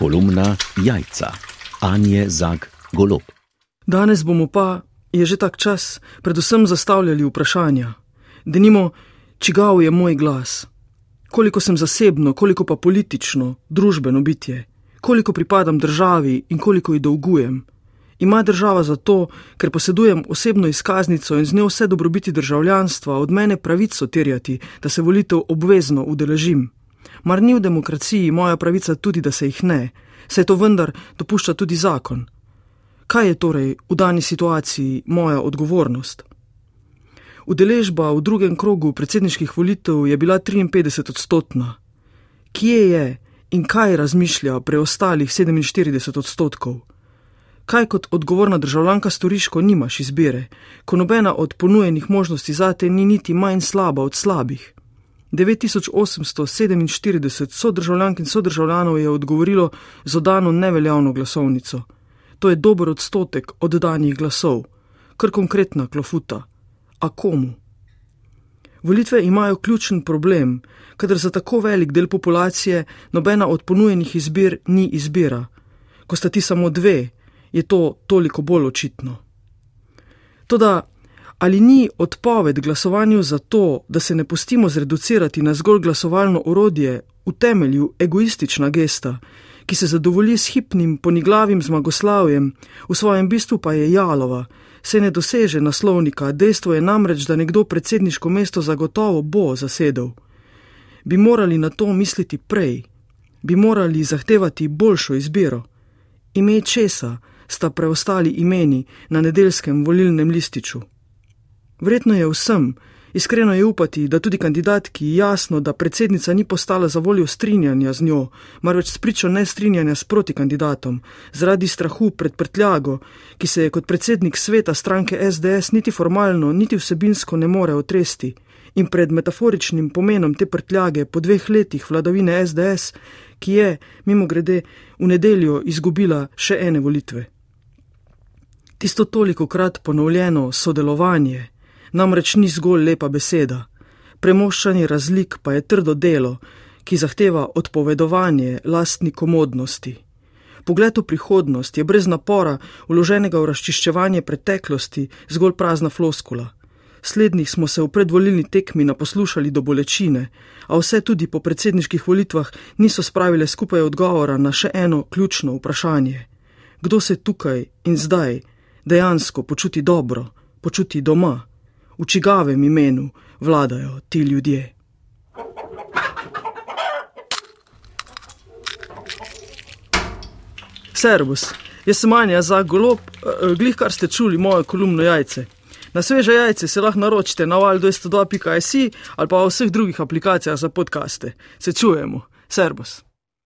Kolumna Jajca, Anje Zag Golob. Danes bomo pa, je že tak čas, predvsem zastavljali vprašanja. Denimo, čigav je moj glas? Koliko sem zasebno, koliko pa politično, družbeno bitje? Koliko pripadam državi in koliko ji dolgujem? Ima država zato, ker posedujem osebno izkaznico in z njo vse dobrobiti državljanstva, od mene pravico terjati, da se volitev obvezno udeležim. Mar ni v demokraciji moja pravica tudi, da se jih ne, saj to vendar dopušča tudi zakon. Kaj je torej v dani situaciji moja odgovornost? Udeležba v drugem krogu predsedniških volitev je bila 53 odstotna. Kje je in kaj razmišlja preostalih 47 odstotkov? Kaj kot odgovorna državljanka storiš, ko nimaš izbire, ko nobena od ponujenih možnosti zate ni niti manj slaba od slabih? 9847 sodržavljank in sodržavljanov je odgovorilo z odano neveljavno glasovnico. To je dober odstotek oddanih glasov, kar konkretna klofuta. A komu? Volitve imajo ključen problem, kadar za tako velik del populacije nobena od ponujenih izbir ni izbira. Ko sta ti samo dve, je to toliko bolj očitno. Toda ali ni odpoved glasovanju za to, da se ne pustimo zreducirati na zgolj glasovalno orodje, v temelju egoistična gesta, ki se zadovolji s hipnim poniglavim zmagoslavjem, v svojem bistvu pa je jalova, se ne doseže naslovnika, dejstvo je namreč, da nekdo predsedniško mesto zagotovo bo zasedel. Bi morali na to misliti prej, bi morali zahtevati boljšo izbiro. Ime česa sta preostali imeni na nedeljskem volilnem lističu. Verjetno je vsem, iskreno je upati, da tudi kandidatki jasno, da predsednica ni postala za voljo strinjanja z njo, marveč spričo nestrinjanja s proti kandidatom, zaradi strahu pred prtljago, ki se je kot predsednik sveta stranke SDS niti formalno, niti vsebinsko ne more otresti, in pred metaforičnim pomenom te prtljage po dveh letih vladavine SDS, ki je, mimo grede, v nedeljo izgubila še ene volitve. Tisto toliko krat ponovljeno sodelovanje, namreč ni zgolj lepa beseda. Premoščanje razlik pa je trdo delo, ki zahteva odpovedovanje lastni komodnosti. Pogled v prihodnost je brez napora uloženega v razčiščevanje preteklosti zgolj prazna floskula. Slednjih smo se v predvolilni tekmi naposlušali do bolečine, a vse tudi po predsedniških volitvah niso spravile skupaj odgovora na še eno ključno vprašanje: kdo se tukaj in zdaj dejansko počuti dobro, počuti doma? V čigavem imenu vladajo ti ljudje. Servus, jaz sem Anja za golob, eh, glih kar ste čuli moje kolumno jajce. Na sveže jajce se lahko naročite na val202.js ali pa v vseh drugih aplikacijah za podkaste. Se čujemo, servus.